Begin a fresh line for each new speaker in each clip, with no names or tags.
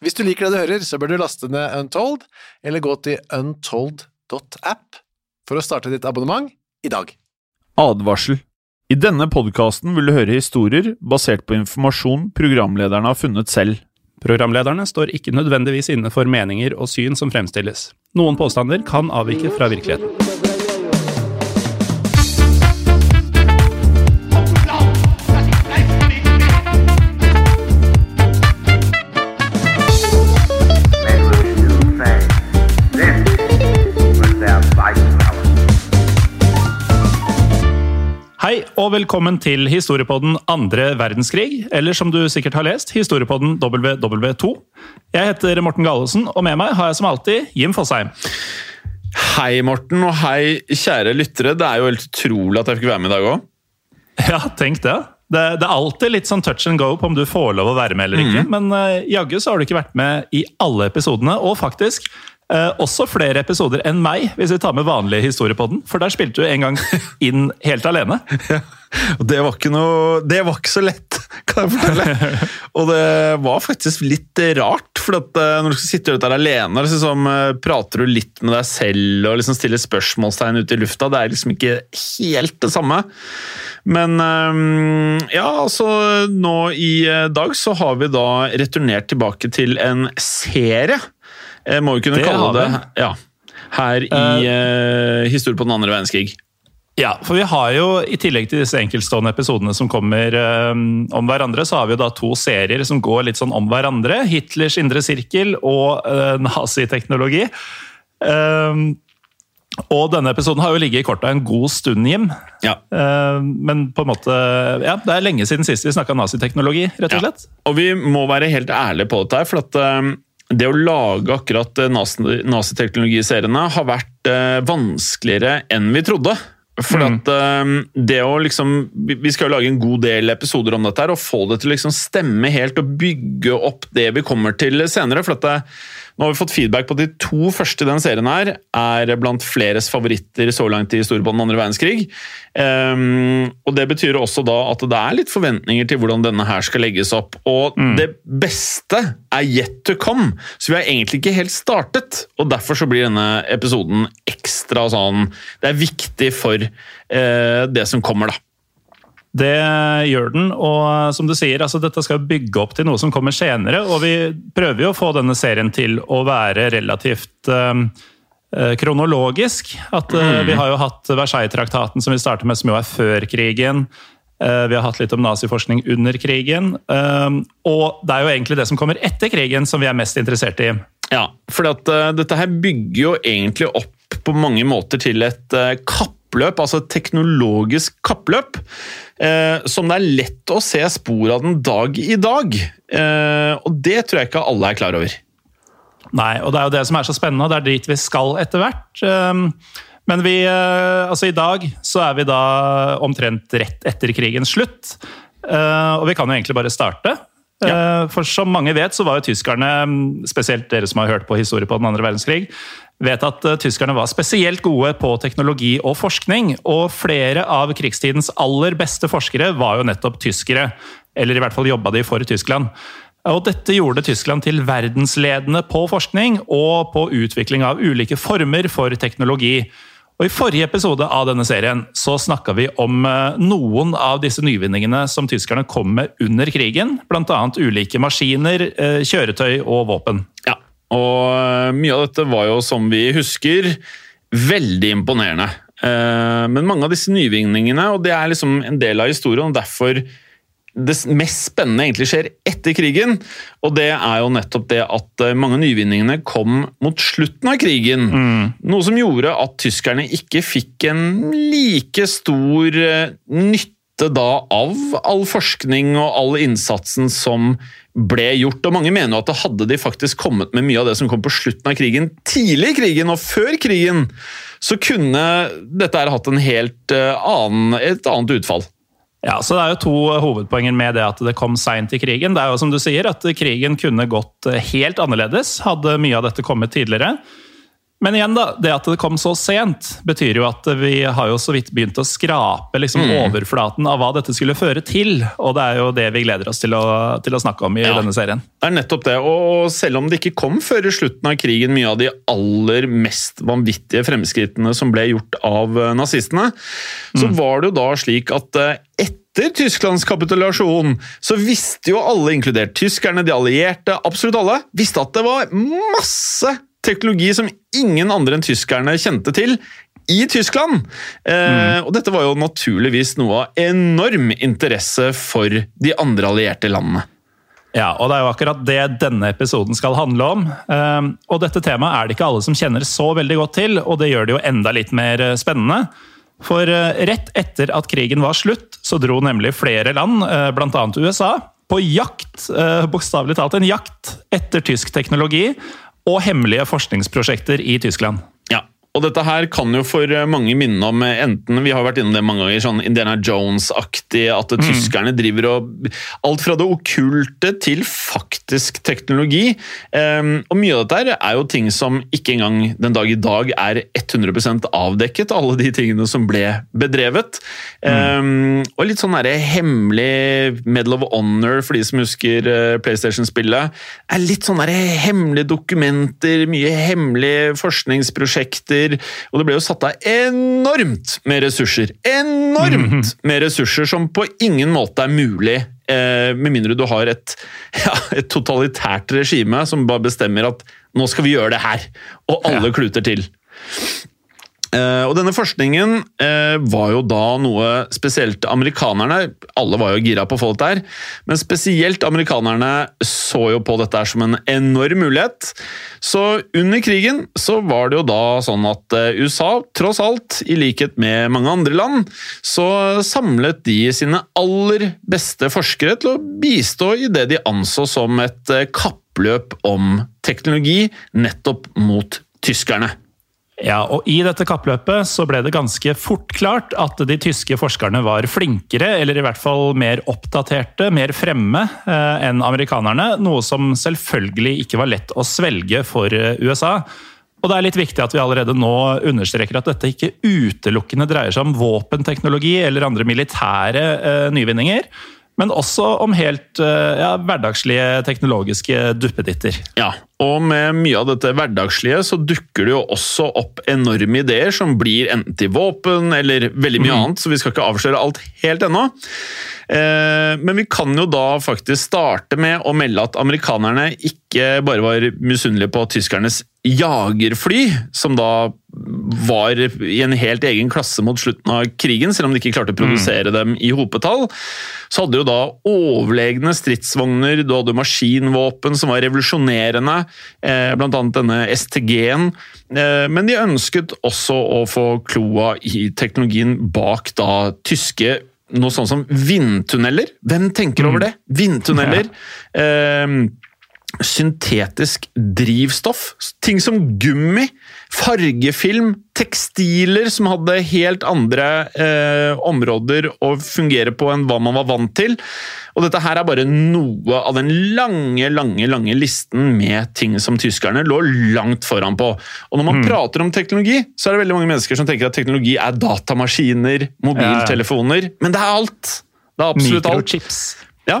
Hvis du liker det du hører, så bør du laste ned Untold, eller gå til untold.app for å starte ditt abonnement i dag.
Advarsel. I denne podkasten vil du høre historier basert på informasjon programlederne har funnet selv.
Programlederne står ikke nødvendigvis inne for meninger og syn som fremstilles. Noen påstander kan avvike fra virkeligheten. Og velkommen til historiepodden andre verdenskrig, eller som du sikkert har lest, historiepodden WW2. Jeg heter Morten Galesen, og med meg har jeg som alltid Jim Fosheim.
Hei, Morten, og hei, kjære lyttere. Det er jo helt utrolig at jeg fikk være med i dag òg.
Ja, tenk det. det. Det er alltid litt sånn touch and go på om du får lov å være med eller ikke. Men uh, jaggu så har du ikke vært med i alle episodene, og faktisk eh, også flere episoder enn meg, hvis vi tar med vanlig historiepodden. For der spilte du en gang inn helt alene.
Og det var ikke noe Det var ikke så lett, kan jeg fortelle. Og det var faktisk litt rart, for at eh, når du skal sitte der alene, liksom, eh, prater du litt med deg selv og liksom stiller spørsmålstegn ut i lufta. Det er liksom ikke helt det samme. Men ja, altså Nå i dag så har vi da returnert tilbake til en serie. Jeg må jo kunne
Det
kalle det ja, her i uh, Historie på den andre verdenskrig.
Ja, for vi har jo i tillegg til disse enkeltstående episodene som kommer um, om hverandre, så har vi jo da to serier som går litt sånn om hverandre. Hitlers indre sirkel og uh, naziteknologi. Um, og denne episoden har jo ligget i korta en god stund, Jim.
Ja.
Uh, men på en måte Ja, det er lenge siden sist vi snakka naziteknologi, rett og
Ja.
slett.
Og vi må være helt ærlige på dette for at eh, det å lage akkurat eh, nazi- naziteknologiseriene har vært eh, vanskeligere enn vi trodde. For at eh, det å liksom Vi vi skal jo lage en god del episoder om dette her, og få det til å liksom stemme helt og bygge opp det vi kommer til senere. For at det, nå har vi fått feedback på at de to første i denne serien her er blant fleres favoritter så langt i den andre verdenskrig. Um, og Det betyr også da at det er litt forventninger til hvordan denne her skal legges opp. Og det beste er yet to come, så vi har egentlig ikke helt startet. Og Derfor så blir denne episoden ekstra sånn Det er viktig for uh, det som kommer, da.
Det gjør den, og som du sier, altså dette skal bygge opp til noe som kommer senere. Og vi prøver jo å få denne serien til å være relativt eh, kronologisk. At eh, Vi har jo hatt Versailles-traktaten som vi starter med, som jo er før krigen. Vi har hatt litt om naziforskning under krigen. og det er jo egentlig det som kommer etter krigen som vi er mest interessert i.
Ja, for dette her bygger jo egentlig opp på mange måter til et eh, kappløp, altså et teknologisk kappløp, eh, som det er lett å se spor av den dag i dag. Eh, og det tror jeg ikke alle er klar over.
Nei, og det er jo det som er så spennende, og det er dit vi skal etter hvert. Um, Men vi, eh, altså i dag så er vi da omtrent rett etter krigens slutt. Eh, Og vi kan jo egentlig bare starte. Ja. For som mange vet, så var jo tyskerne, spesielt dere som har hørt på historie på den andre verdenskrig, vet at eh, tyskerne var spesielt gode på teknologi og forskning. Og flere av krigstidens aller beste forskere var jo nettopp tyskere. Eller i hvert fall jobba de for Tyskland. Og dette gjorde Tyskland til verdensledende på forskning og på utvikling av ulike former for teknologi. Og I forrige episode av denne serien så snakka vi om eh, noen av disse nyvinningene som tyskerne kom med under krigen. Bl.a. ulike maskiner, eh, kjøretøy og våpen.
Og eh, mye av dette var jo, som vi husker, veldig imponerende. Eh, Men mange av disse nyvinningene, og det er liksom en del av historien, og derfor det mest spennende egentlig skjer etter krigen, og det er jo nettopp det at eh, mange av nyvinningene kom mot slutten av krigen. Noe som gjorde at tyskerne ikke fikk en like stor nytte da av all forskning og all innsatsen som ble gjort. Og mange mener at det hadde de faktisk kommet med mye av det som kom på slutten av krigen, tidlig i krigen og før krigen, så kunne dette her hatt en helt eh, annen, et annet utfall.
Ja, så Det er jo to hovedpoenger med det at det kom seint i krigen. Det er jo som du sier at Krigen kunne gått eh, helt annerledes, hadde mye av dette kommet tidligere. Men igjen da, det at det kom så sent, betyr jo at vi har jo så vidt begynt å skrape liksom, overflaten av hva dette skulle føre til. Og det er jo det vi gleder oss til å, til å snakke om i
Ja.
denne serien.
Det er nettopp det, og selv om det ikke kom før i slutten av krigen mye av de aller mest vanvittige fremskrittene som ble gjort av eh, nazistene, så var det jo da slik at eh, etter Tysklands kapitulasjon så visste jo alle, inkludert tyskerne, de allierte, absolutt alle, visste at det var masse teknologi som ingen andre enn tyskerne kjente til i Tyskland. Eh, Og dette var jo naturligvis noe av enorm interesse for de andre allierte landene.
Ja, og det er jo akkurat det denne episoden skal handle om. Eh, Og dette temaet er det ikke alle som kjenner så veldig godt til, og det gjør det jo enda litt mer eh, spennende. For eh, rett etter at krigen var slutt, så dro nemlig flere land, eh, bl.a. USA, på jakt, bokstavelig talt en jakt, etter tysk teknologi og hemmelige forskningsprosjekter i Tyskland.
Og dette her kan jo for mange minne om eh, enten Vi har vært innom det mange ganger, sånn Indiana Jones-aktig, at tyskerne driver og Alt fra det okkulte til faktisk teknologi. Um, og mye av dette her er jo ting som ikke engang den dag i dag er 100% avdekket, alle de tingene som ble bedrevet. Um, og litt sånn derre hemmelig Medal of Honor, for de som husker eh, PlayStation-spillet, er litt sånn derre hemmelige dokumenter, mye hemmelige forskningsprosjekter, og det ble jo satt av enormt med ressurser. Enormt med ressurser som på ingen måte er mulig, eh, med mindre du har et, ja, et totalitært regime som bare bestemmer at nå skal vi gjøre det her, og alle kluter til. Eh, og denne forskningen eh, var jo da noe spesielt amerikanerne Alle var jo gira på å få dette her, men spesielt amerikanerne så jo på dette her som en enorm mulighet. Så under krigen så var det jo da sånn at eh, USA, tross alt, i likhet med mange andre land, så samlet de sine aller beste forskere til å bistå i det de anså som et kappløp om teknologi nettopp mot tyskerne.
Ja, og I dette kappløpet så ble det ganske fort klart at de tyske forskerne var flinkere, eller i hvert fall mer oppdaterte, mer fremme eh, enn amerikanerne. Noe som selvfølgelig ikke var lett å svelge for eh, USA. Og det er litt viktig at vi allerede nå understreker at dette ikke utelukkende dreier seg om våpenteknologi eller andre militære eh, nyvinninger, men også om helt eh, ja, hverdagslige teknologiske duppeditter.
Ja, og med mye av dette hverdagslige så dukker det jo også opp enorme ideer som blir enten til våpen eller veldig mye annet, så vi skal ikke avsløre alt helt ennå. Eh, Men vi kan jo da faktisk starte med å melde at amerikanerne ikke bare var misunnelige på tyskernes jagerfly, som da var i en helt egen klasse mot slutten av krigen, selv om de ikke klarte å produsere dem i hopetall. Så hadde du da overlegne stridsvogner, du hadde maskinvåpen som var revolusjonerende, eh, annet denne STG-en. Eh, Men de ønsket også å få kloa i teknologien bak da tyske noe sånn som vindtunneler. Hvem tenker over det? Vindtunneler. Eh, syntetisk drivstoff. Ting som gummi, fargefilm, tekstiler som hadde helt andre eh, områder å fungere på enn hva man var vant til. Og dette her er bare noe av den lange, lange lange listen med ting som tyskerne lå langt foran på. Og når man prater om teknologi, så er det veldig mange mennesker som tenker at teknologi er datamaskiner, mobiltelefoner, men det er alt! Det er absolutt alt. Ja.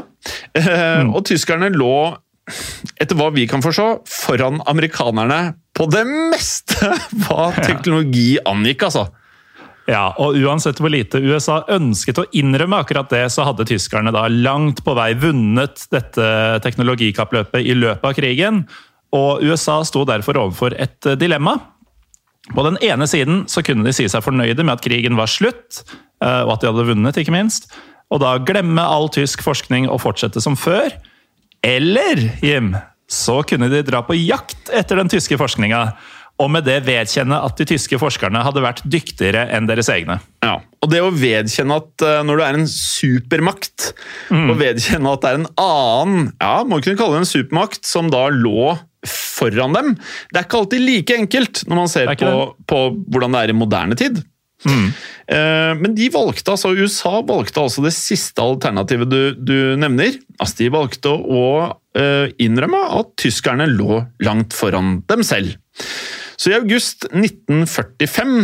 Eh, Og tyskerne lå, etter hva vi kan forstå, foran amerikanerne på det meste hva teknologi angikk, altså.
Ja, og uansett hvor lite USA ønsket å innrømme akkurat det, så hadde tyskerne da langt på vei vunnet dette teknologikappløpet i løpet av krigen. Og USA sto derfor overfor et dilemma. På den ene siden så kunne de si seg fornøyde med at krigen var slutt, eh, og at de hadde vunnet, ikke minst. Og da glemme all tysk forskning og fortsette som før. Eller, Jim, så kunne de dra på jakt etter den tyske forskninga. Og med det vedkjenne at de tyske forskerne hadde vært dyktigere enn deres egne.
Ja, og det å vedkjenne at eh, når du er en supermakt, og vedkjenne at det er en annen, ja, må kunne kalle det en supermakt, som da lå foran dem, det er ikke alltid like enkelt når man ser
er
på, på hvordan det er i moderne tid. Eh, Men de valgte altså, USA valgte altså det siste alternativet du, du nevner. Altså, de valgte å eh, innrømme at tyskerne lå langt foran dem selv. Så i august 1945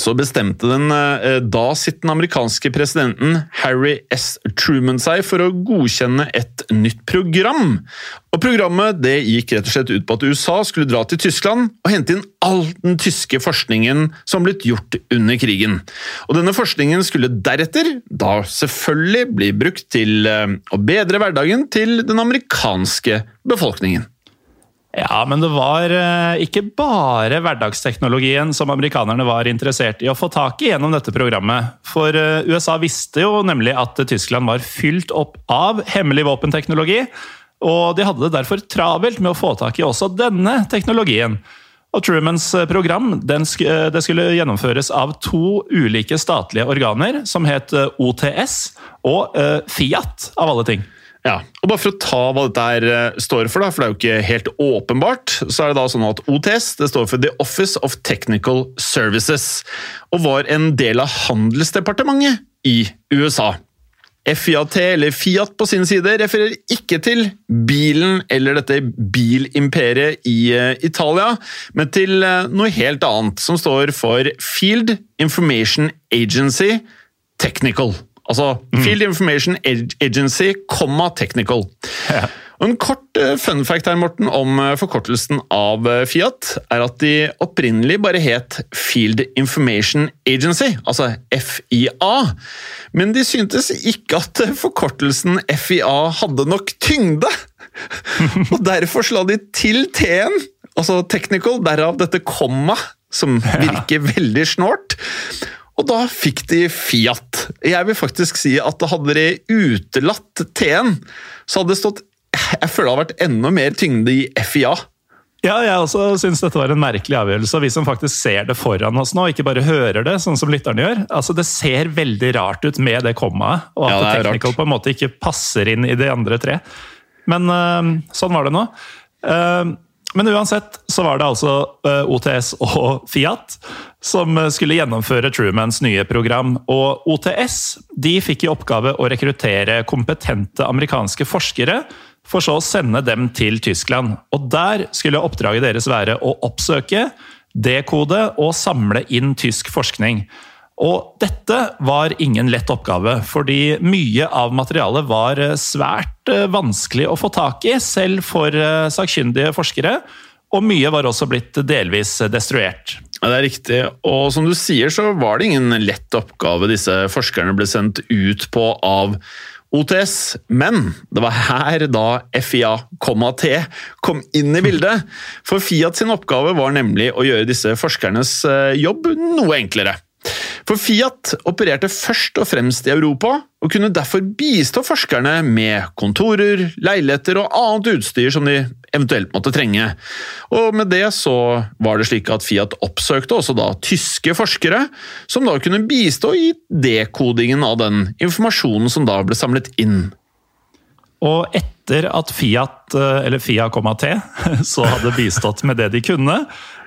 så bestemte den eh, da sittende amerikanske presidenten Harry S. Truman seg for å godkjenne et nytt program. Og Programmet det gikk rett og slett ut på at USA skulle dra til Tyskland og hente inn all den tyske forskningen som blitt gjort under krigen. Og Denne forskningen skulle deretter da selvfølgelig bli brukt til eh, å bedre hverdagen til den amerikanske befolkningen.
Ja, men det var eh, ikke bare hverdagsteknologien som amerikanerne var interessert i å få tak i gjennom dette programmet. For eh, USA visste jo nemlig at Tyskland var fylt opp av hemmelig våpenteknologi, og de hadde det derfor travelt med å få tak i også denne teknologien. Og Trumans eh, program det skulle gjennomføres av to ulike statlige organer, som het OTS og Fiat, av alle ting.
Ja, og Bare for å ta hva dette her eh, står for, da, for det er jo ikke helt åpenbart, så er det da sånn at OTS det står for The Office of Technical Services, og var en del av Handelsdepartementet i USA. FIAT, eller Fiat på sin side, refererer ikke til bilen eller dette bilimperiet i eh, Italia, men til eh, noe helt annet, som står for Field Information Agency Technical. Altså Field Information Agency, comma technical.
Ja.
Og En kort eh, fun fact her, Morten, om eh, forkortelsen av eh, Fiat, er at de opprinnelig bare het Field Information Agency, altså FIA. Men de syntes ikke at forkortelsen FIA hadde nok tyngde. Og derfor sla de til T-en, altså technical, derav dette komma, som virker veldig snålt. Og da fikk de Fiat. Jeg vil faktisk si at hadde de utelatt T-en, så hadde det stått Jeg føler det hadde vært enda mer tyngde i FIA.
Ja, jeg også syns dette var en merkelig avgjørelse. og Vi som faktisk ser det foran oss nå, ikke bare hører det, sånn som lytterne gjør. Altså, Det ser veldig rart ut med det kommaet, og at
Ja, det
technical
rart.
på en måte ikke passer inn i de andre tre. Men øh, sånn var det nå. Uh, men uansett så var det altså øh, OTS og Fiat som øh, skulle gjennomføre Trumans nye program. Og OTS de fikk i oppgave å rekruttere kompetente amerikanske forskere for så å sende dem til Tyskland. Og der skulle oppdraget deres være å oppsøke, dekode og samle inn tysk forskning. Og dette var ingen lett oppgave, fordi mye av materialet var eh, svært eh, vanskelig å få tak i, selv for eh, sakkyndige forskere. Og mye var også blitt delvis destruert.
Ja, det er riktig. Og som du sier, så var det ingen lett oppgave disse forskerne ble sendt ut på av OTS, men det var her da FIA, T kom inn i bildet. For Fiat sin oppgave var nemlig å gjøre disse forskernes jobb noe enklere. For Fiat opererte først og fremst i Europa, og kunne derfor bistå forskerne med kontorer, leiligheter og annet utstyr som de eventuelt måtte trenge. Og med det så var det slik at Fiat oppsøkte også da tyske forskere, som da kunne bistå i dekodingen av den informasjonen som da ble samlet inn.
Og etter at Fiat, eh, eller Fia, T, så hadde bistått med det de kunne,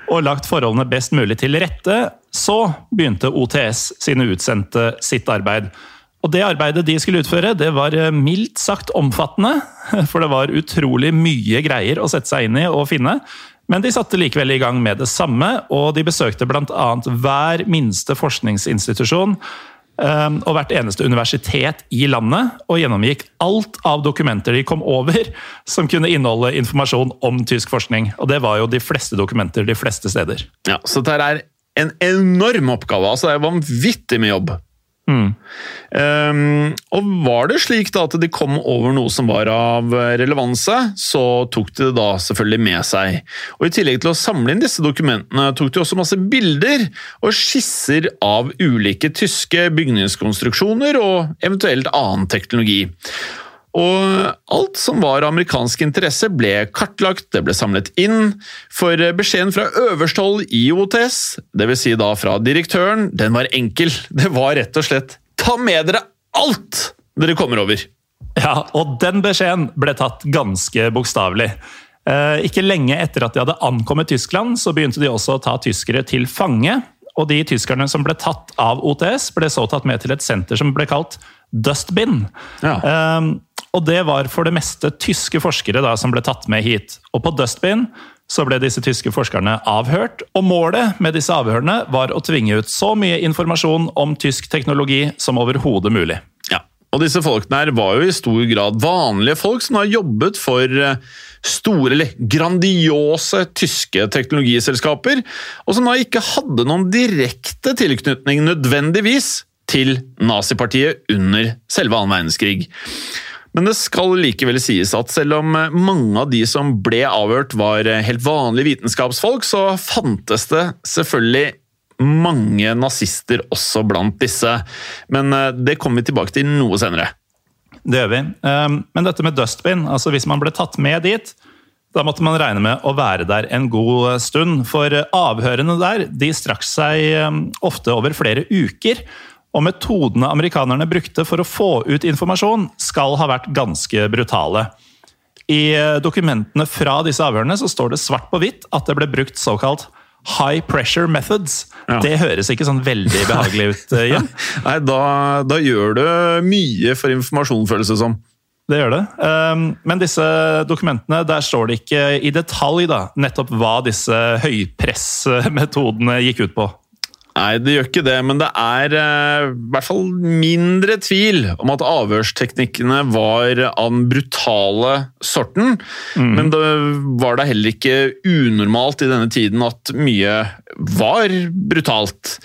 og lagt forholdene best mulig til rette, så begynte OTS sine utsendte sitt arbeid. Og det arbeidet de skulle utføre, det var eh, mildt sagt omfattende. For det var utrolig mye greier å sette seg inn i og finne. Men de satte likevel i gang med det samme, og de besøkte bl.a. hver minste forskningsinstitusjon. eh, og hvert eneste universitet i landet, og gjennomgikk alt av dokumenter de kom over som kunne inneholde informasjon om tysk forskning. Og det var jo de fleste dokumenter de fleste steder.
Ja, Så dette er en enorm oppgave. altså Det er vanvittig med jobb. Um, og var det slik da at de kom over noe som var av relevanse, så tok de det da selvfølgelig med seg. Og I tillegg til å samle inn disse dokumentene, tok de også masse bilder og skisser av ulike tyske bygningskonstruksjoner og eventuelt annen teknologi. Og alt som var amerikansk interesse ble kartlagt, det ble samlet inn, for beskjeden fra øverste hold i OTS, dvs. Si da fra direktøren, den var enkel. Det var rett og slett ta med dere alt dere kommer over.
Ja, og den beskjeden ble tatt ganske bokstavelig. Eh, ikke lenge etter at de hadde ankommet Tyskland, så begynte de også å ta tyskere til fange. Og de tyskerne som ble tatt av OTS, ble så tatt med til et senter som ble kalt Dustbin.
Ja.
Eh, og det var for det meste tyske forskere da, som ble tatt med hit. Og på Dustbin så ble disse tyske forskerne avhørt, og målet med disse avhørene var å tvinge ut så mye informasjon om tysk teknologi som overhodet mulig.
Ja, og disse folkene her var jo i stor grad vanlige folk som har jobbet for eh, store, eller grandiose tyske teknologiselskaper, og som da ikke hadde noen direkte tilknytning nødvendigvis til nazipartiet under selve annen verdenskrig. Men det skal likevel sies at selv om mange av de som ble avhørt var helt vanlige vitenskapsfolk, så fantes det selvfølgelig mange nazister også blant disse. Men eh, det kommer vi tilbake til noe senere.
Det gjør vi. Um, Men dette med dustbin, altså hvis man ble tatt med dit, da måtte man regne med å være der en god stund. For avhørene der de strakk seg um, ofte over flere uker. Og metodene amerikanerne brukte for å få ut informasjon, skal ha vært ganske brutale. I eh, dokumentene fra disse avhørene så står det svart på hvitt at det ble brukt såkalt high pressure methods.
Ja.
Det høres ikke sånn veldig behagelig ut, Ja.
Nei, da, da gjør du mye for informasjon, føles det som.
Det gjør det. Um, Men disse dokumentene, der står det ikke i detalj da, nettopp hva disse høypressmetodene gikk ut på.
Nei, det gjør ikke det, men det er eh, i hvert fall mindre tvil om at avhørsteknikkene var av den brutale sorten. Men det var da heller ikke unormalt i denne tiden at mye var brutalt.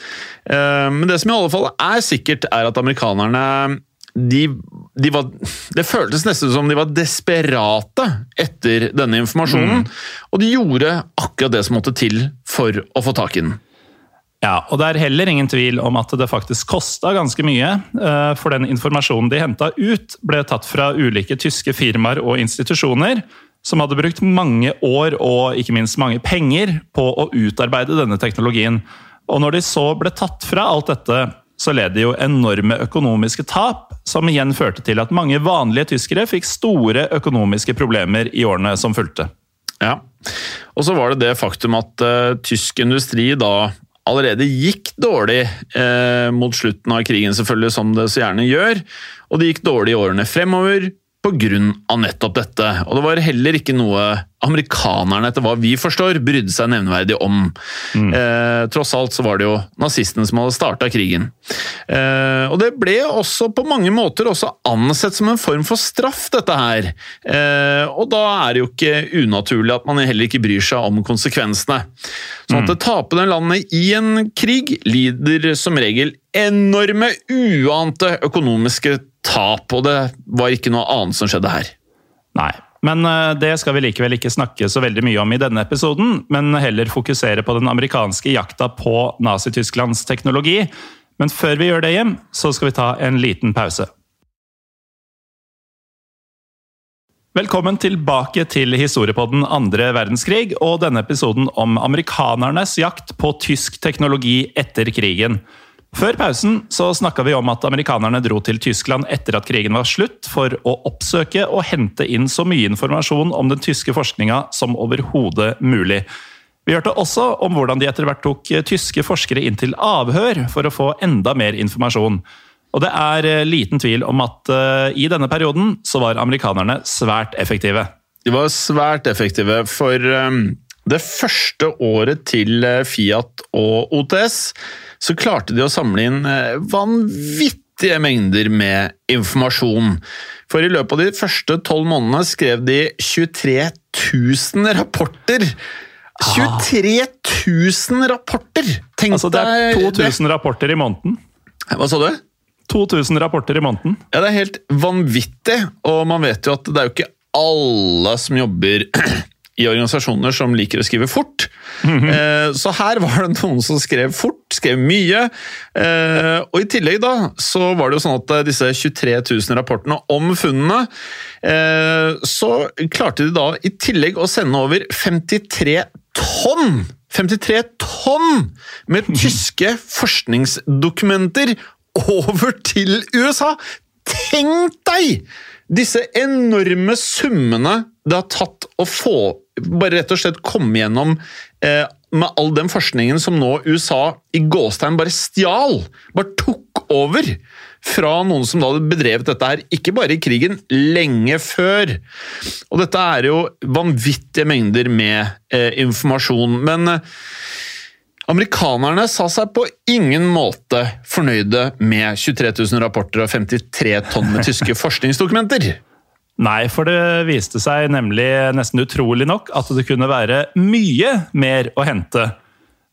Eh, men det som i alle fall er sikkert, er at amerikanerne de, de var, det føltes nesten som de var desperate etter denne informasjonen, og de gjorde akkurat det som måtte til for å få tak i den.
Ja, og Det er heller ingen tvil om at det faktisk kosta ganske mye. eh, For den informasjonen de henta ut, ble tatt fra ulike tyske firmaer og institusjoner som hadde brukt mange år og ikke minst mange penger på å utarbeide denne teknologien. Og når de så ble tatt fra alt dette, så led de jo enorme økonomiske tap, som igjen førte til at mange vanlige tyskere fikk store økonomiske problemer i årene som fulgte.
Ja, og så var det det faktum at uh, tysk industri da allerede gikk dårlig eh, mot slutten av krigen, selvfølgelig, som det så gjerne gjør. Og det gikk dårlig i årene fremover pga. nettopp dette. Og det var heller ikke noe amerikanerne, etter hva vi forstår, brydde seg nevneverdig om. Eh, tross alt så var det jo nazistene som hadde starta krigen. Eh, og det ble også på mange måter også ansett som en form for straff, dette her. Eh, og da er det jo ikke unaturlig at man heller ikke bryr seg om konsekvensene. Sånn at det tapende landet i en krig lider som regel enorme, uante økonomiske tap, og det var ikke noe annet som skjedde her.
Nei. Men eh, det skal vi likevel ikke snakke så veldig mye om i denne episoden, men heller fokusere på den amerikanske jakta på Nazi-Tysklands teknologi. Men før vi gjør det hjem, så skal vi ta en liten pause. Velkommen tilbake til historiepodden andre verdenskrig og denne episoden om amerikanernes jakt på tysk teknologi etter krigen. Før pausen så snakka vi om at amerikanerne dro til Tyskland etter at krigen var slutt, for å oppsøke og hente inn så mye informasjon om den tyske forskninga som overhodet mulig. Vi hørte også om hvordan de etter hvert tok tyske forskere inn til avhør for å få enda mer informasjon. Og det er eh, liten tvil om at eh, i denne perioden så var amerikanerne svært effektive.
De var svært effektive, for um, det første året til eh, Fiat og OTS, så klarte de å samle inn eh, vanvittige mengder med informasjon. For i løpet av de første tolv månedene skrev de 23 000 rapporter. 23 000 rapporter! Tenk
Altså, det er 2000 det. rapporter i måneden.
Hva sa du?
2000 rapporter i måneden.
Ja, det er helt vanvittig, og man vet jo at det er jo ikke alle som jobber i organisasjoner som liker å skrive fort. Eh, Så her var det noen som skrev fort, skrev mye. Eh, Og i tillegg da, så var det jo sånn at eh, disse 23 000 rapportene om funnene, eh, så klarte de da i tillegg å sende over 53 tonn 53 tonn med tyske forskningsdokumenter over til USA! Tenk deg disse enorme summene det har tatt å få Bare rett og slett komme gjennom eh, med all den forskningen som nå USA i gåstegn bare stjal. Bare tok over fra noen som da hadde bedrevet dette her, ikke bare i krigen, lenge før. Og dette er jo vanvittige mengder med eh, informasjon. Men eh, Amerikanerne sa seg på ingen måte fornøyde med 23 000 rapporter og 53 tonn med tyske forskningsdokumenter.
Nei, for det viste seg nemlig nesten utrolig nok at det kunne være mye mer å hente.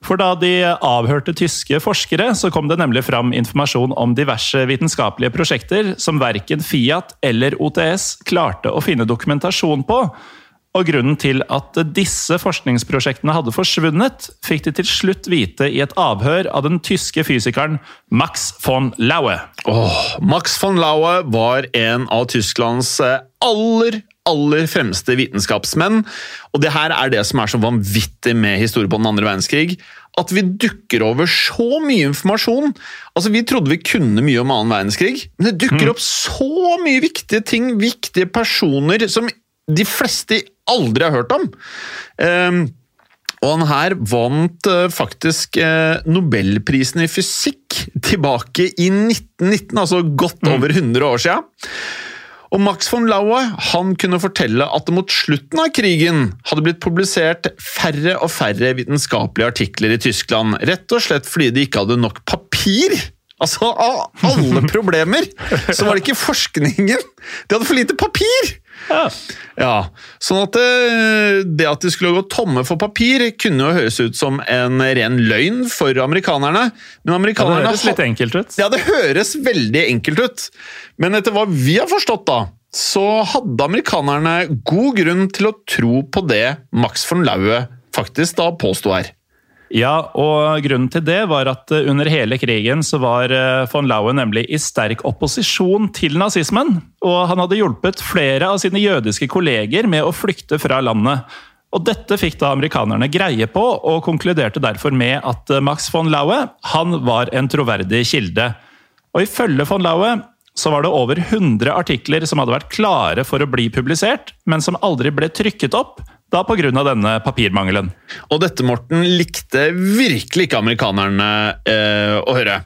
For da de avhørte tyske forskere, så kom det nemlig fram informasjon om diverse vitenskapelige prosjekter som verken Fiat eller OTS klarte å finne dokumentasjon på. Og grunnen til at disse forskningsprosjektene hadde forsvunnet, fikk de til slutt vite i et avhør av den tyske fysikeren Max von Laue.
Åh, Max von Laue var en av Tysklands eh, aller, aller fremste vitenskapsmenn. Og det her er det som er så vanvittig med historie på den andre verdenskrig. At vi dukker over så mye informasjon. Altså, Vi trodde vi kunne mye om annen verdenskrig, men det dukker opp så mye viktige ting, viktige personer, som de fleste aldri har hørt om. Ehm, og han her vant eh, faktisk eh, Nobelprisen i fysikk tilbake i 1919, altså godt over 100 år siden. Og Max von Laue han kunne fortelle at det mot slutten av krigen hadde blitt publisert færre og færre vitenskapelige artikler i Tyskland, rett og slett fordi de ikke hadde nok papir. Altså, Av alle problemer så var det ikke forskningen! De hadde for lite papir! Ja, sånn at eh, det at de skulle gå tomme for papir, kunne jo høres ut som en ren løgn for amerikanerne. Men
Ja, det høres litt enkelt ut.
ja, det høres veldig enkelt ut. Men etter hva vi har forstått, da, så hadde amerikanerne god grunn til å tro på det Max von Laue faktisk da påsto her.
Ja, og grunnen til det var at eh, under hele krigen så var eh, von Laue nemlig i sterk opposisjon til nazismen. Og han hadde hjulpet flere av sine jødiske kolleger med å flykte fra landet. Og dette fikk da amerikanerne greie på, og konkluderte derfor med at eh, Max von Laue han var en troverdig kilde. Og ifølge von Laue så var det over 100 artikler som hadde vært klare for å bli publisert, men som aldri ble trykket opp, da pga. denne papirmangelen.
Og dette, Morten, likte virkelig ikke amerikanerne eh, å høre.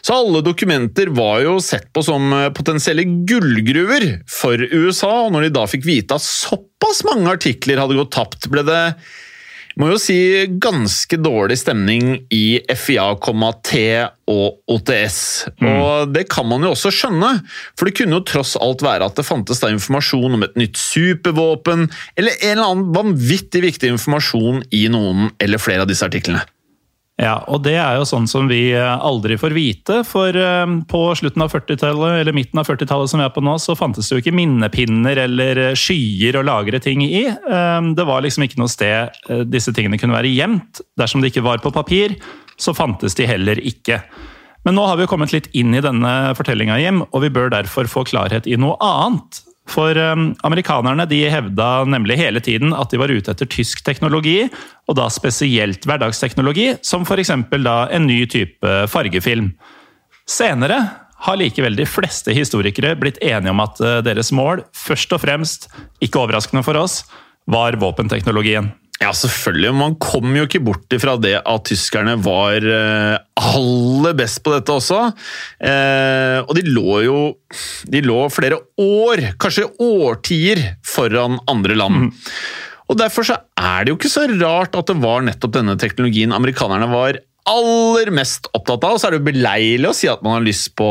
Så alle dokumenter var jo sett på som eh, potensielle gullgruver for USA, og når de da fikk vite at såpass mange artikler hadde gått tapt, ble det må jo si ganske dårlig stemning i FIA, T og OTS. Og det kan man jo også skjønne, for det kunne jo tross alt være at det fantes da informasjon om et nytt supervåpen, eller en eller annen vanvittig viktig informasjon i noen eller flere av disse artiklene.
Ja, og det er jo sånn som vi eh, aldri får vite, for eh, på slutten av 40-tallet, eller midten av 40-tallet som vi er på nå, så fantes det jo ikke minnepinner eller eh, skyer å lagre ting i. Det var liksom ikke noe sted disse tingene kunne være gjemt. Dersom det ikke var på papir, så fantes de heller ikke. Men nå har vi jo kommet litt inn i denne fortellinga, Jim, og vi bør derfor få klarhet i noe annet. For um, amerikanerne de hevda nemlig hele tiden at de var ute etter tysk teknologi, og da spesielt hverdagsteknologi, som f.eks. da en ny type fargefilm. Senere har likevel de fleste historikere blitt enige om at eh, deres mål, først og fremst, ikke overraskende for oss, var våpenteknologien.
Ja, selvfølgelig. Man kom jo ikke bort ifra det at tyskerne var eh, aller best på dette også. Eh, og de lå jo de lå flere år, kanskje årtier, foran andre land. Og Derfor så er det jo ikke så rart at det var nettopp denne teknologien amerikanerne var aller mest opptatt av. Og så er det jo beleilig å si at man har lyst på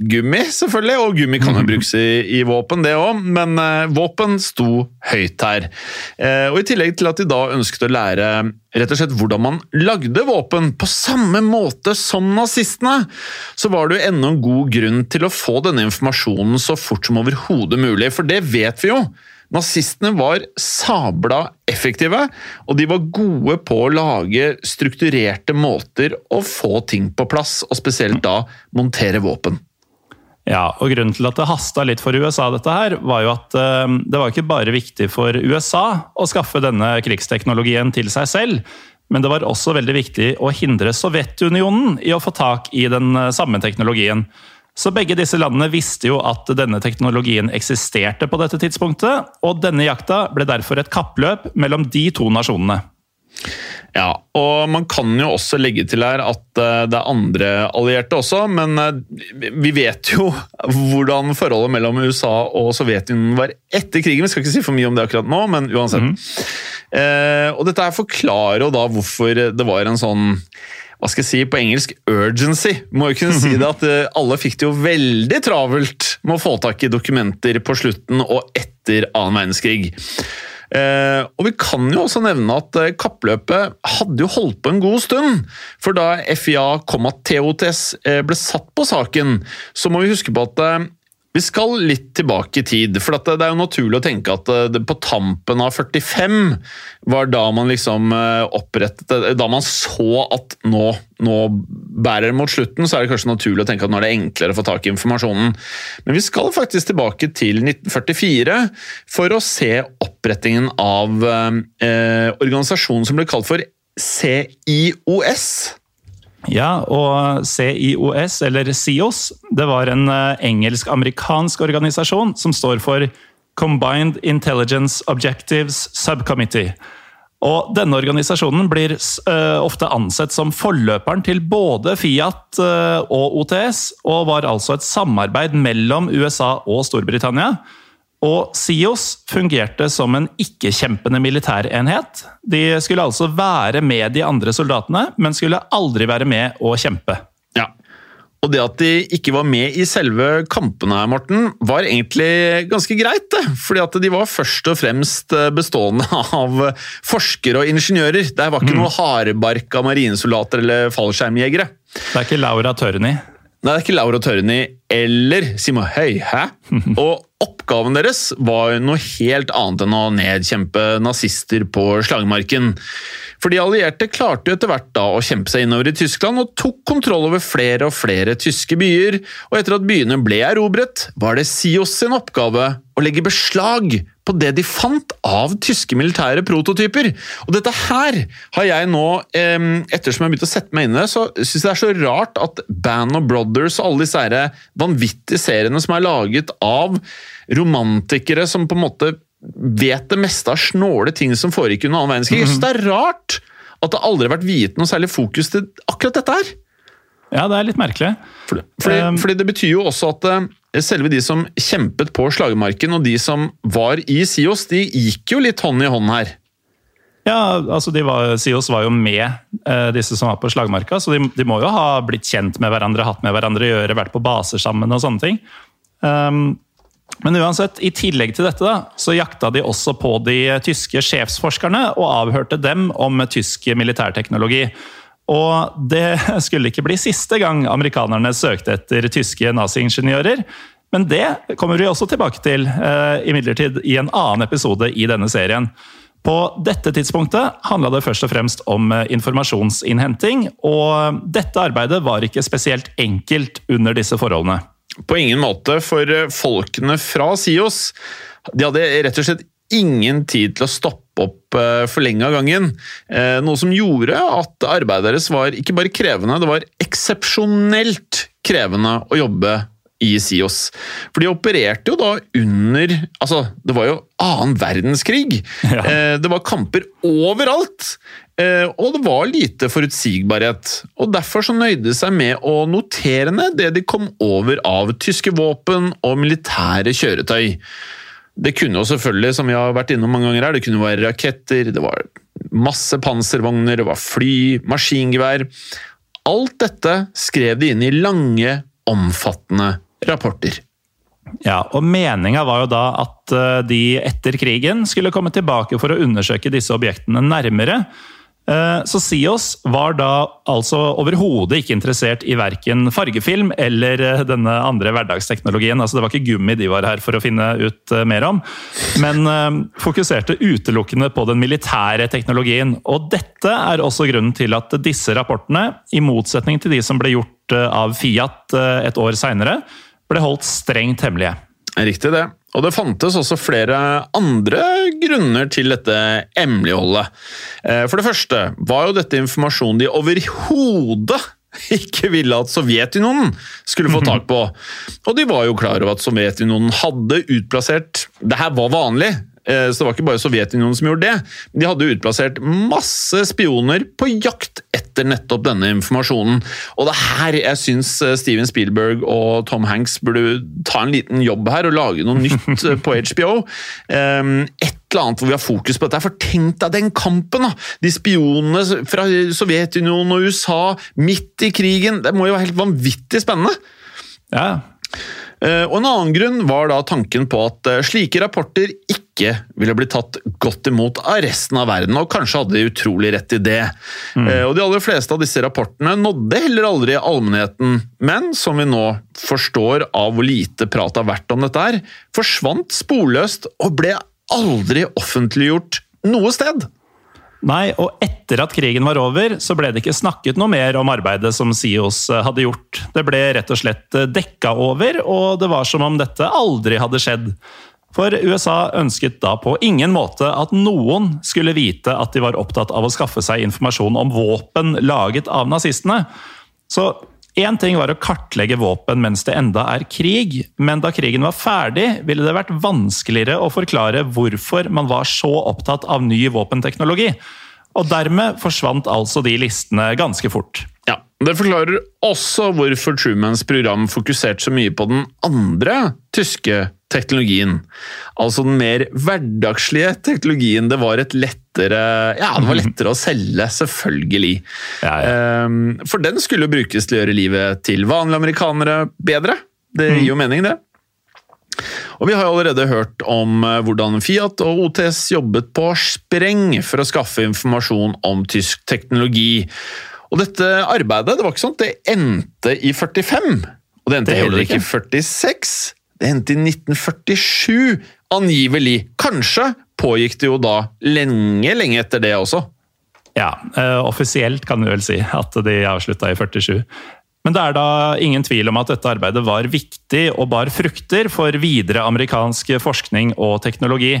gummi, selvfølgelig. Og gummi kan jo brukes i, i våpen, det òg, men eh, våpen sto høyt her. Eh, og I tillegg til at de da ønsket å lære rett og slett hvordan man lagde våpen på samme måte som nazistene, så var det jo enda en god grunn til å få denne informasjonen så fort som overhodet mulig. For det vet vi jo. Nazistene var sabla effektive, og de var gode på å lage strukturerte måter å få ting på plass, og spesielt da montere våpen.
Ja, og Grunnen til at det hasta litt for USA, dette her, var jo at uh, det var ikke bare viktig for USA å skaffe denne krigsteknologien til seg selv, men det var også veldig viktig å hindre Sovjetunionen i å få tak i den uh, samme teknologien. Så begge disse landene visste jo at denne teknologien eksisterte på dette tidspunktet, og denne jakta ble derfor et kappløp mellom de to nasjonene.
Ja, og man kan jo også legge til her at eh, det er andre allierte også, men eh, vi vet jo hvordan forholdet mellom USA og Sovjetunionen var etter krigen. Vi skal ikke si for mye om det akkurat nå, men uansett. Mm. Eh, og dette her forklarer jo da hvorfor det var en sånn hva skal jeg si på engelsk urgency. Må jo kunne si det at eh, Alle fikk det jo veldig travelt med å få tak i dokumenter på slutten og etter annen verdenskrig. Eh, og Vi kan jo også nevne at eh, kappløpet hadde jo holdt på en god stund. For da FIA TOTS ble satt på saken, så må vi huske på at vi skal litt tilbake i tid, for det er jo naturlig å tenke at det på tampen av 45 var da man liksom eh, opprettet Da man så at nå, nå bærer det mot slutten, så er det kanskje naturlig å tenke at nå er det enklere å få tak i informasjonen. Men vi skal faktisk tilbake til 1944 for å se opprettingen av eh, organisasjonen som ble kalt for CIOS.
Ja, og CIOS, eller CIOS, det var en eh, engelsk-amerikansk organisasjon som står for Combined Intelligence Objectives Subcommittee. Og denne organisasjonen blir uh, ofte ansett som forløperen til både Fiat uh, og OTS, og var altså et samarbeid mellom USA og Storbritannia. Og SIOS fungerte som en ikke-kjempende militærenhet. De skulle altså være med de andre soldatene, men skulle aldri være med å kjempe.
Ja, og det at de ikke var med i selve kampene, Morten, var egentlig ganske greit. det. Fordi at de var først og fremst bestående av forskere og ingeniører. Det var ikke mm. noe hardbarka marinesoldater eller fallskjermjegere.
Det er ikke Laura Tørni?
Nei, det er ikke Laura Tørni eller Simon Høy, hæ? Og oppgaven deres var noe helt annet enn å nedkjempe nazister på slagmarken. For de allierte klarte jo etter hvert da å kjempe seg innover i Tyskland og tok kontroll over flere og flere tyske byer, og etter at byene ble erobret, var det Sios sin oppgave å legge beslag på det de fant av tyske militære prototyper. Og dette her har jeg nå, ettersom jeg har begynt å sette meg inn i det, så syns jeg det er så rart at Band of Brothers og alle disse vanvittige seriene som er laget av romantikere som på en måte vet det meste av snåle ting som foregikk under annen verdenskrig. Jeg synes det er rart at det aldri har vært viet noe særlig fokus til akkurat dette her.
Ja, det er litt merkelig.
Fordi, fordi, um, fordi det betyr jo også at uh, selve de som kjempet på slagmarken, og de som var i SIOS, de gikk jo litt hånd i hånd her.
Ja, altså var, SIOS var jo med eh, disse som var på slagmarka, så de, de, må jo ha blitt kjent med hverandre, hatt med hverandre å gjøre, vært på baser sammen og sånne ting. Um, men uansett, i tillegg til dette da, så jakta de også på de tyske sjefsforskerne og avhørte dem om tysk militærteknologi. Og det skulle ikke bli siste gang amerikanerne søkte etter tyske naziingeniører. Men det kommer vi også tilbake til eh, imidlertid i en annen episode i denne serien. På dette tidspunktet handla det først og fremst om eh, informasjonsinnhenting, og dette arbeidet var ikke spesielt enkelt under disse forholdene.
På ingen måte, for eh, folkene fra SIOS de hadde rett og slett ingen tid til å stoppe opp eh, for lenge av gangen. Eh, noe som gjorde at arbeidet deres var ikke bare krevende, det var eksepsjonelt krevende å jobbe i SIOS. For de opererte jo da under Altså, det var jo annen verdenskrig. Ja. Det var kamper overalt. Eh, og det var lite forutsigbarhet, og derfor så nøyde de seg med å notere ned det de kom over av tyske våpen og militære kjøretøy. Det kunne jo selvfølgelig, som vi har vært innom mange ganger her, det kunne være raketter, det var masse panservogner, det var fly, maskingevær. Alt dette skrev de inn i lange, omfattende rapporter.
Ja, og Meninga var jo da at eh, de etter krigen skulle komme tilbake for å undersøke disse objektene nærmere. Eh, Så SIOS var da altså overhodet ikke interessert i verken fargefilm eller eh, denne andre hverdagsteknologien. Altså Det var ikke gummi de var her for å finne ut mer om, men fokuserte utelukkende på den militære teknologien. Og dette er også grunnen til at disse rapportene, i motsetning til de som ble gjort av Fiat et år seinere, ble holdt strengt hemmelige.
Riktig det. Og det fantes også flere andre grunner til dette hemmeligholdet. Eh, For det første var jo dette informasjon de overhodet ikke ville at Sovjetunionen skulle få tak på. Og de var jo klar over at Sovjetunionen hadde utplassert Det her var vanlig, eh, så det var ikke bare Sovjetunionen som gjorde det. De hadde utplassert masse spioner på jakt etter nettopp denne informasjonen. Og det er her jeg syns eh, Steven Spielberg og Tom Hanks burde ta en liten jobb her og lage noe nytt eh, på HBO. Um, et eller annet hvor vi har fokus på dette. For tenk deg den kampen! da! De spionene fra Sovjetunionen og USA midt i krigen. Det må jo være helt vanvittig spennende.
Ja,
Og En annen grunn var da tanken på at eh, slike rapporter ikke ville bli tatt godt imot av resten av verden, og kanskje hadde de utrolig rett i det. Mm. Og De aller fleste av disse rapportene nådde heller aldri allmennheten, men som vi nå forstår av hvor lite prat har vært om dette her, forsvant sporløst og ble aldri offentliggjort noe sted.
Nei, og etter at krigen var over, så ble det ikke snakket noe mer om arbeidet som SIOS hadde gjort. Det ble rett og slett dekka over, og det var som om dette aldri hadde skjedd. For USA ønsket da på ingen måte at noen skulle vite at de var opptatt av å skaffe seg informasjon om våpen laget av nazistene. Så Én ting var å kartlegge våpen mens det enda er krig, men da krigen var ferdig, ville det vært vanskeligere å forklare hvorfor man var så opptatt av ny våpenteknologi. Og dermed forsvant altså de listene ganske fort.
Ja, Det forklarer også hvorfor Trumans program fokuserte så mye på den andre tyske teknologien. Altså den mer hverdagslige teknologien. Det var et lettere Ja, det var lettere å selge, selvfølgelig.
Ja, ja.
Ehm, For den skulle jo brukes til å gjøre livet til vanlige amerikanere bedre. Det gir jo mening, det. Og Vi har allerede hørt om eh, hvordan Fiat og OTS jobbet på spreng for å skaffe informasjon om tysk teknologi. Og dette arbeidet det var ikke sånn det endte i 45, og det endte
Det
heller ikke i 46. Det hendte i 1947, angivelig. Kanskje pågikk det jo da lenge, lenge etter det også.
Ja, eh, offisielt kan vi vel si at de avslutta i 47. Men det er da ingen tvil om at dette arbeidet var viktig og bar frukter for videre amerikansk forskning og teknologi.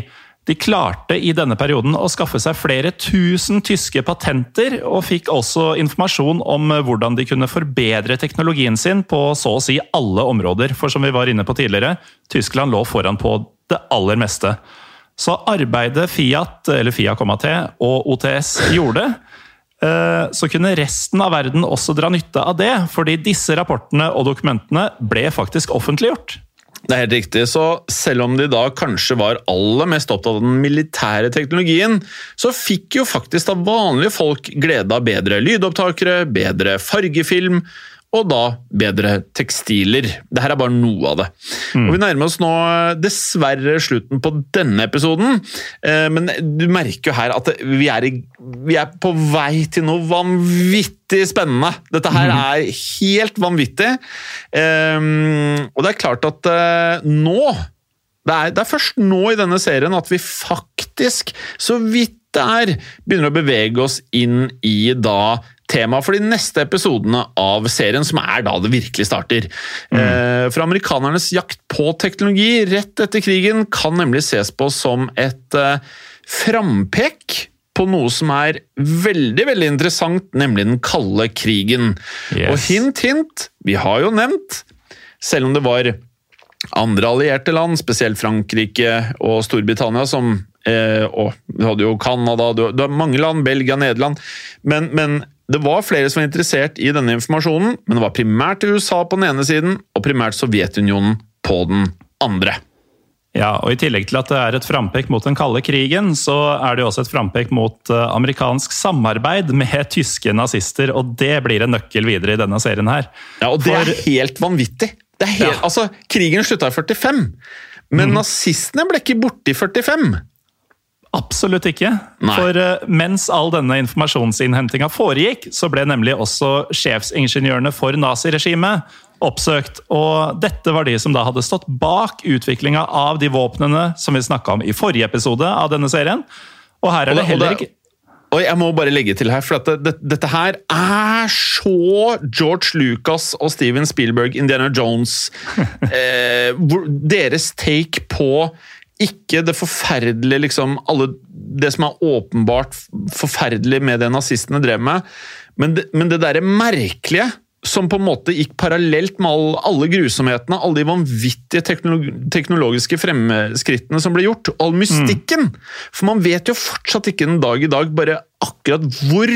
De klarte i denne perioden å skaffe seg flere tusen tyske patenter, og fikk også informasjon om hvordan de kunne forbedre teknologien sin på så å si alle områder. For som vi var inne på tidligere, Tyskland lå foran på det aller meste. Så arbeidet Fiat, eller Fia,T og OTS gjorde, eh, så kunne resten av verden også dra nytte av det, fordi disse rapportene og dokumentene ble faktisk offentliggjort.
Det er helt riktig, så selv om de da kanskje var aller mest opptatt av den militære teknologien, så fikk jo faktisk da vanlige folk glede av bedre lydopptakere, bedre fargefilm, og da bedre tekstiler. Dette er bare noe av det. Og Vi nærmer oss nå dessverre slutten på denne episoden, eh, men du merker jo her at vi er, i, vi er på vei til noe vanvittig spennende. Dette her er helt vanvittig. Ehm, og det er klart at eh, nå det er, det er først nå i denne serien at vi faktisk, så vidt det er, begynner å bevege oss inn i da temaet for de neste episodene av serien, som er da det virkelig starter. Mm. for amerikanernes jakt på teknologi rett etter krigen kan nemlig ses på som et eh, frampek på noe som er veldig veldig interessant, nemlig den kalde krigen.
Yes.
Og hint, hint, vi har jo nevnt, selv om det var andre allierte land, spesielt Frankrike og Storbritannia, som eh, og Du hadde jo Canada, det du har mange land, Belgia, Nederland. Men, men det var flere som var interessert i denne informasjonen, men det var primært USA på den ene siden, og primært Sovjetunionen på den andre.
Ja, og I tillegg til at det er et frampek mot den kalde krigen, så er det jo også et frampek mot eh, amerikansk samarbeid med tyske nazister, og det blir en nøkkel videre i denne serien her.
Ja, og det
For-
er helt vanvittig. Det er helt,
Ja.
altså, krigen slutta i 45, men nazistene ble ikke borte i 45.
Absolutt ikke.
Nei.
For eh, mens all denne informasjonsinnhentinga foregikk, så ble nemlig også sjefsingeniørene for naziregimet oppsøkt. Og dette var de som da hadde stått bak utviklinga av de våpnene som vi snakka om i forrige episode av denne serien. Og her er det heller ikke
Og jeg må bare legge til her, for dette, det, det, dette her er så George Lucas og Steven Spielberg, Indiana Jones eh, Deres take på ikke det forferdelige liksom, alle, Det som er åpenbart forferdelig med det nazistene drev med, men det, men det derre merkelige som på en måte gikk parallelt med all, alle grusomhetene, alle de vanvittige teknolog teknologiske fremskrittene som ble gjort, og all mystikken. For man vet jo fortsatt ikke den dag i dag bare akkurat hvor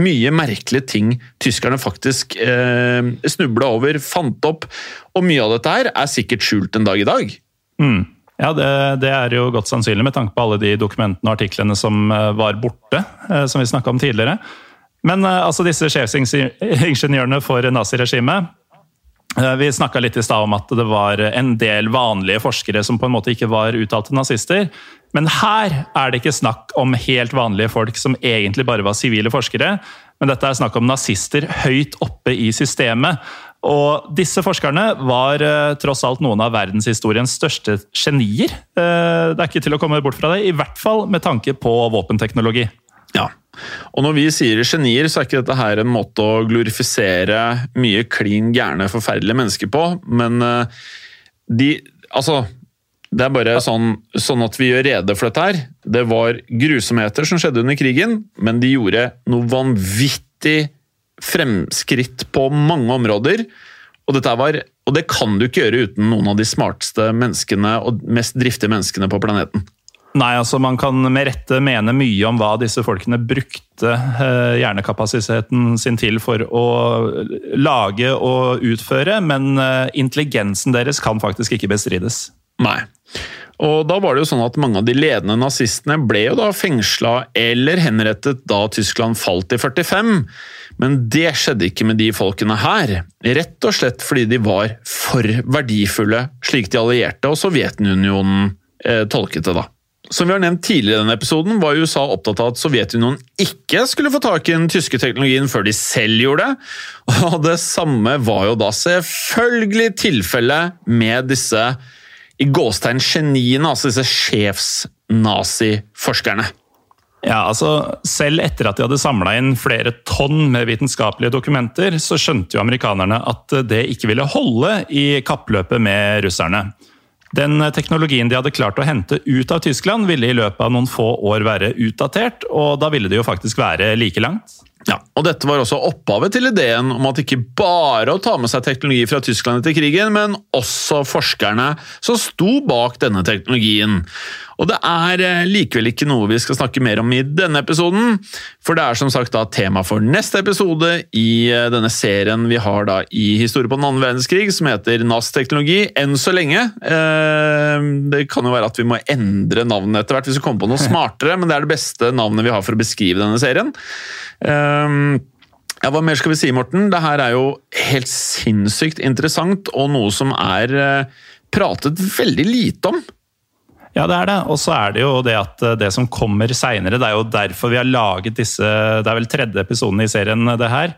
mye merkelige ting tyskerne faktisk eh, snubla over, fant opp. Og mye av dette her er sikkert skjult en dag i dag.
Mm. Ja, det, det er jo godt sannsynlig med tanke på alle de dokumentene og artiklene som eh, var borte, eh, som vi snakka om tidligere. Men eh, altså disse sjefsingeniørene for naziregimet Vi snakka litt i stad om at det var en del vanlige forskere som på en måte ikke var uttalte nazister. Men her er det ikke snakk om helt vanlige folk som egentlig bare var sivile forskere. Men dette er snakk om nazister høyt oppe i systemet. Og disse forskerne var eh, tross alt noen av verdenshistoriens største genier. Eh, det er ikke til å komme bort fra det, i hvert fall med tanke på våpenteknologi.
Ja. Og når vi sier genier, så er ikke dette her en måte å glorifisere mye klin gærne, forferdelige mennesker på, men eh, de Altså, det er bare sånn, sånn at vi gjør rede for dette her. Det var grusomheter som skjedde under krigen, men de gjorde noe vanvittig fremskritt på mange områder. Og, var, og det kan du ikke gjøre uten noen av de smarteste menneskene og mest driftige menneskene på planeten.
Nei, altså Man kan med rette mene mye om hva disse folkene brukte eh, hjernekapasiteten sin til for å lage og utføre, men eh, intelligensen deres kan faktisk ikke bestrides.
Nei. Og da var det jo sånn at Mange av de ledende nazistene ble jo da fengsla eller henrettet da Tyskland falt i 45. Men det skjedde ikke med de folkene her. Rett og slett fordi de var for verdifulle, slik de allierte og Sovjetunionen eh, tolket det. da. Som vi har nevnt tidligere i denne episoden, var USA opptatt av at Sovjetunionen ikke skulle få tak i den tyske teknologien før de selv gjorde det. Og det samme var jo da selvfølgelig tilfellet med disse i gåstegn geniene, altså disse sjefsnaziforskerne.
Ja, altså Selv etter at de hadde samla inn flere tonn med vitenskapelige dokumenter, så skjønte jo amerikanerne at det ikke ville holde i kappløpet med russerne. Den teknologien de hadde klart å hente ut av Tyskland, ville i løpet av noen få år være utdatert, og da ville det jo faktisk være like langt.
Ja, og Dette var også opphavet til ideen om at ikke bare å ta med seg teknologi fra Tyskland etter krigen, men også forskerne som sto bak denne teknologien. Og Det er eh, likevel ikke noe vi skal snakke mer om i denne episoden, for det er som sagt da tema for neste episode i eh, denne serien vi har da i Historie på den andre verdenskrig, som heter NAS-teknologi, enn så lenge. Eh, Det kan jo være at vi må endre navnet etter hvert hvis vi kommer på noe smartere, men det er det beste navnet vi har for å beskrive denne serien. Um, ja, Hva mer skal vi si, Morten? Det her er jo helt sinnssykt interessant, og noe som er pratet veldig lite om.
Ja, det er det. Og så er det jo det at eh, det som kommer seinere, det er jo derfor vi har laget disse Det er vel tredje episoden i serien, det her.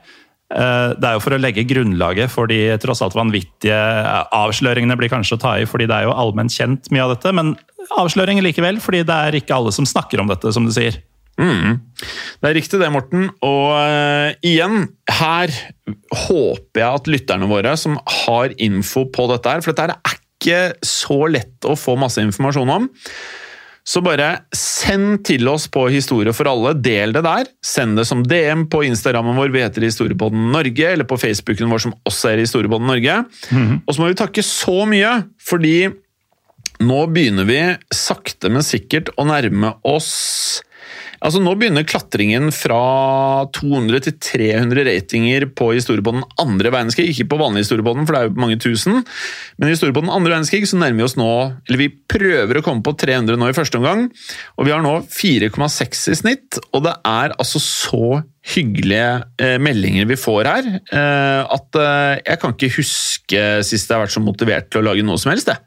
Eh, Det er jo for å legge grunnlaget for de tross alt vanvittige eh, avsløringene blir kanskje å ta i, fordi det er jo allment kjent mye av dette, men avsløringer likevel, fordi det er ikke alle som snakker om dette, som du sier.
Mm. Det er riktig det, Morten. Og uh, igjen, her håper jeg at lytterne våre som har info på dette her, for dette er ikke så lett å få masse informasjon om. Så bare send til oss på Historie for alle. Del det der. Send det som DM på Instagrammen vår, vi heter Historiepodden Norge, eller på Facebooken vår, som også er Historiepodden Norge. Og så må vi takke så mye, fordi nå begynner vi sakte, men sikkert å nærme oss Altså Nå begynner klatringen fra 200 til 300 ratinger på historie på den andre verdenskrig. Ikke på vanlig historie på den, for det er jo mange tusen. Men i den andre verdenskrig så nærmer vi oss nå Eller vi prøver å komme på 300 nå i første omgang. Og vi har nå 4,6 i snitt, og det er altså så hyggelige eh, meldinger vi får her, eh, at eh, jeg kan ikke huske sist jeg har vært så motivert til å lage noe som helst. jeg.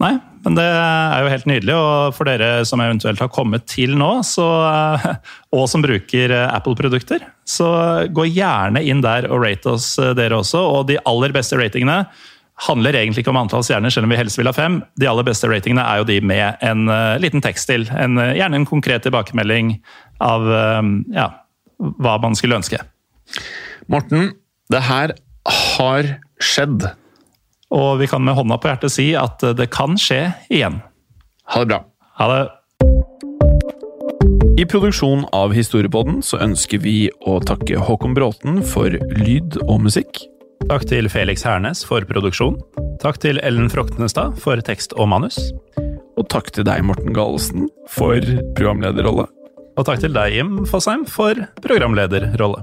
Nei, men det er jo helt nydelig. Og for dere som eventuelt har kommet til nå, så, eh, og som bruker eh, Apple-produkter, så gå gjerne inn der og rate oss, eh, dere også. Og de aller beste ratingene handler egentlig ikke om antall stjerner, selv om vi helst vil ha fem. De aller beste ratingene er jo de med en liten tekst til. En, gjerne en konkret tilbakemelding av ja, hva man skulle ønske.
Morten, det her har skjedd.
Og vi kan med hånda på hjertet si at det kan skje igjen.
Ha det bra.
Ha det.
I produksjonen av Historiepodden så ønsker vi å takke Håkon Bråten for lyd og musikk.
Takk til Felix Hernes for produksjon. Takk til Ellen Froktenestad for tekst og manus.
Og takk til deg, Morten Galesen, for programlederrolle.
Og takk til deg, Jim Fosheim, for programlederrolle.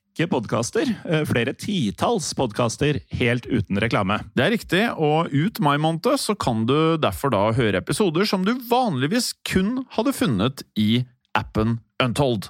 podkaster. Flere titalls podkaster helt uten reklame.
Det er riktig, og ut mai måned så kan du derfor da høre episoder som du vanligvis kun hadde funnet i appen Untold.